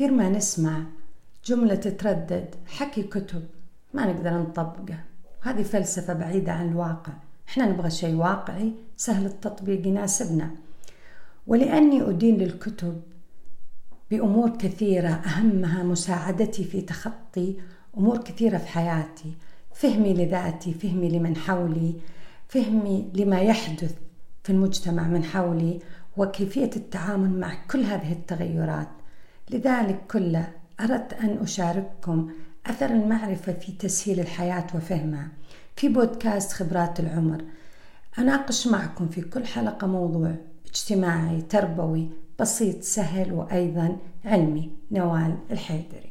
كثير ما نسمع جملة تتردد حكي كتب ما نقدر نطبقه. وهذه فلسفة بعيدة عن الواقع. إحنا نبغى شيء واقعي سهل التطبيق يناسبنا. ولأني أدين للكتب بأمور كثيرة أهمها مساعدتي في تخطي أمور كثيرة في حياتي. فهمي لذاتي فهمي لمن حولي فهمي لما يحدث في المجتمع من حولي وكيفية التعامل مع كل هذه التغيرات. لذلك كله أردت أن أشارككم أثر المعرفة في تسهيل الحياة وفهمها في بودكاست خبرات العمر. أناقش معكم في كل حلقة موضوع اجتماعي تربوي بسيط سهل وأيضا علمي نوال الحيدري.